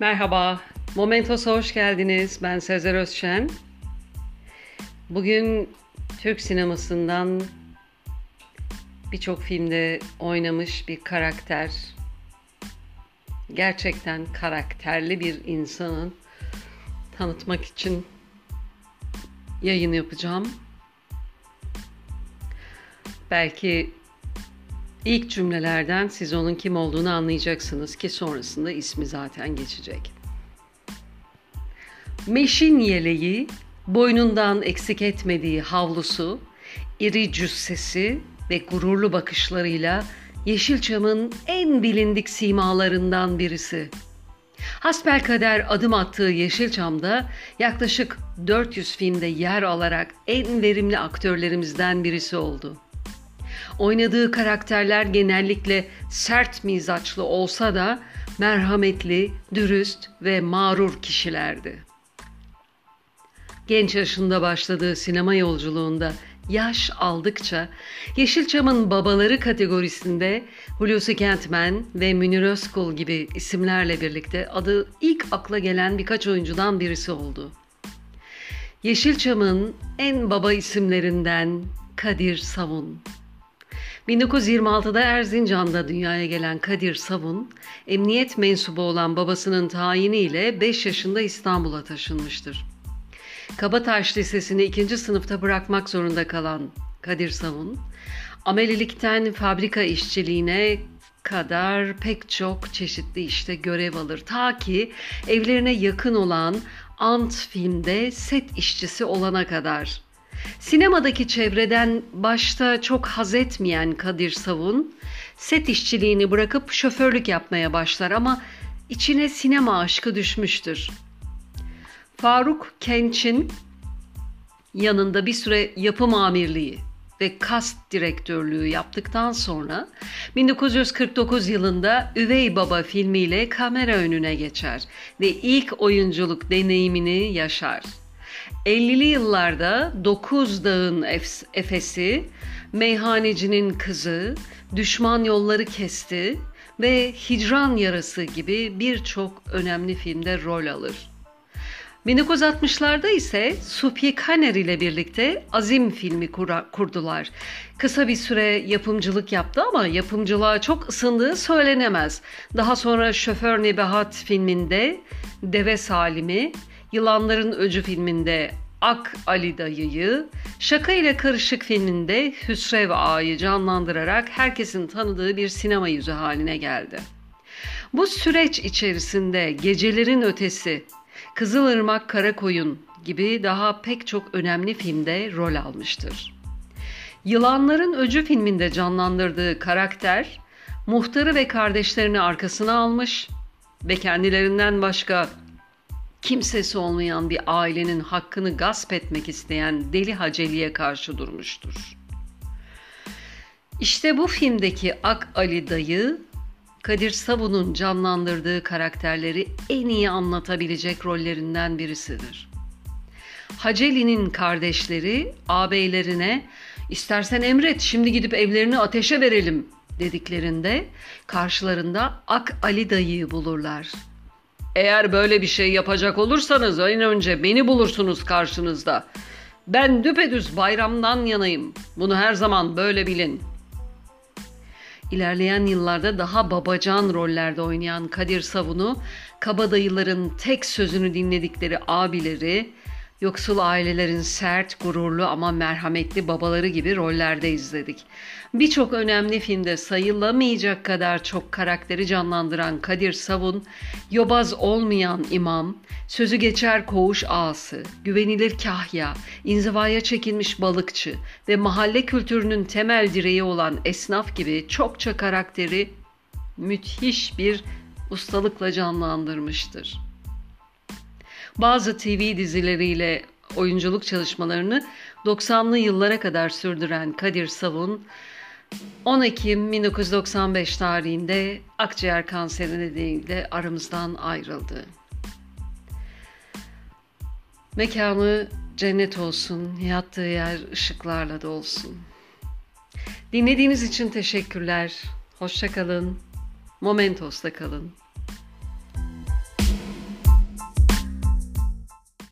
Merhaba, Momentos'a hoş geldiniz. Ben Sezer Özşen. Bugün Türk sinemasından birçok filmde oynamış bir karakter, gerçekten karakterli bir insanın tanıtmak için yayın yapacağım. Belki ilk cümlelerden siz onun kim olduğunu anlayacaksınız ki sonrasında ismi zaten geçecek. Meşin yeleği, boynundan eksik etmediği havlusu, iri cüssesi ve gururlu bakışlarıyla Yeşilçam'ın en bilindik simalarından birisi. Hasbelkader adım attığı Yeşilçam'da yaklaşık 400 filmde yer alarak en verimli aktörlerimizden birisi oldu. Oynadığı karakterler genellikle sert mizaçlı olsa da merhametli, dürüst ve mağrur kişilerdi. Genç yaşında başladığı sinema yolculuğunda yaş aldıkça Yeşilçam'ın babaları kategorisinde Hulusi Kentmen ve Münir Özkul gibi isimlerle birlikte adı ilk akla gelen birkaç oyuncudan birisi oldu. Yeşilçam'ın en baba isimlerinden Kadir Savun. 1926'da Erzincan'da dünyaya gelen Kadir Savun, emniyet mensubu olan babasının tayiniyle 5 yaşında İstanbul'a taşınmıştır. Kabataş Lisesi'ni ikinci sınıfta bırakmak zorunda kalan Kadir Savun, amelilikten fabrika işçiliğine kadar pek çok çeşitli işte görev alır. Ta ki evlerine yakın olan Ant filmde set işçisi olana kadar. Sinemadaki çevreden başta çok haz etmeyen Kadir Savun, set işçiliğini bırakıp şoförlük yapmaya başlar ama içine sinema aşkı düşmüştür. Faruk Kenç'in yanında bir süre yapım amirliği ve kast direktörlüğü yaptıktan sonra 1949 yılında Üvey Baba filmiyle kamera önüne geçer ve ilk oyunculuk deneyimini yaşar. 50'li yıllarda Dokuz Dağın Efesi, Meyhanecinin Kızı, Düşman Yolları Kesti ve Hicran Yarası gibi birçok önemli filmde rol alır. 1960'larda ise Suphi Kaner ile birlikte Azim filmi kura, kurdular. Kısa bir süre yapımcılık yaptı ama yapımcılığa çok ısındığı söylenemez. Daha sonra Şoför Nebahat filminde Deve Salim'i, Yılanların Öcü filminde Ak Ali Dayı'yı, Şaka ile Karışık filminde Hüsrev Ağa'yı canlandırarak herkesin tanıdığı bir sinema yüzü haline geldi. Bu süreç içerisinde Gecelerin Ötesi, Kızılırmak Karakoyun gibi daha pek çok önemli filmde rol almıştır. Yılanların Öcü filminde canlandırdığı karakter, muhtarı ve kardeşlerini arkasına almış ve kendilerinden başka kimsesi olmayan bir ailenin hakkını gasp etmek isteyen deli Haceli'ye karşı durmuştur. İşte bu filmdeki Ak Ali dayı Kadir Savun'un canlandırdığı karakterleri en iyi anlatabilecek rollerinden birisidir. Haceli'nin kardeşleri ağabeylerine istersen emret şimdi gidip evlerini ateşe verelim dediklerinde karşılarında Ak Ali dayıyı bulurlar. Eğer böyle bir şey yapacak olursanız en önce beni bulursunuz karşınızda. Ben düpedüz bayramdan yanayım. Bunu her zaman böyle bilin. İlerleyen yıllarda daha babacan rollerde oynayan Kadir Savun'u kabadayıların tek sözünü dinledikleri abileri, yoksul ailelerin sert, gururlu ama merhametli babaları gibi rollerde izledik. Birçok önemli filmde sayılamayacak kadar çok karakteri canlandıran Kadir Savun, yobaz olmayan imam, sözü geçer koğuş ağası, güvenilir kahya, inzivaya çekilmiş balıkçı ve mahalle kültürünün temel direği olan esnaf gibi çokça karakteri müthiş bir ustalıkla canlandırmıştır. Bazı TV dizileriyle oyunculuk çalışmalarını 90'lı yıllara kadar sürdüren Kadir Savun, 10 Ekim 1995 tarihinde akciğer kanseri nedeniyle aramızdan ayrıldı. Mekanı cennet olsun, yattığı yer ışıklarla dolsun. Dinlediğiniz için teşekkürler. Hoşçakalın. Momentos'ta kalın.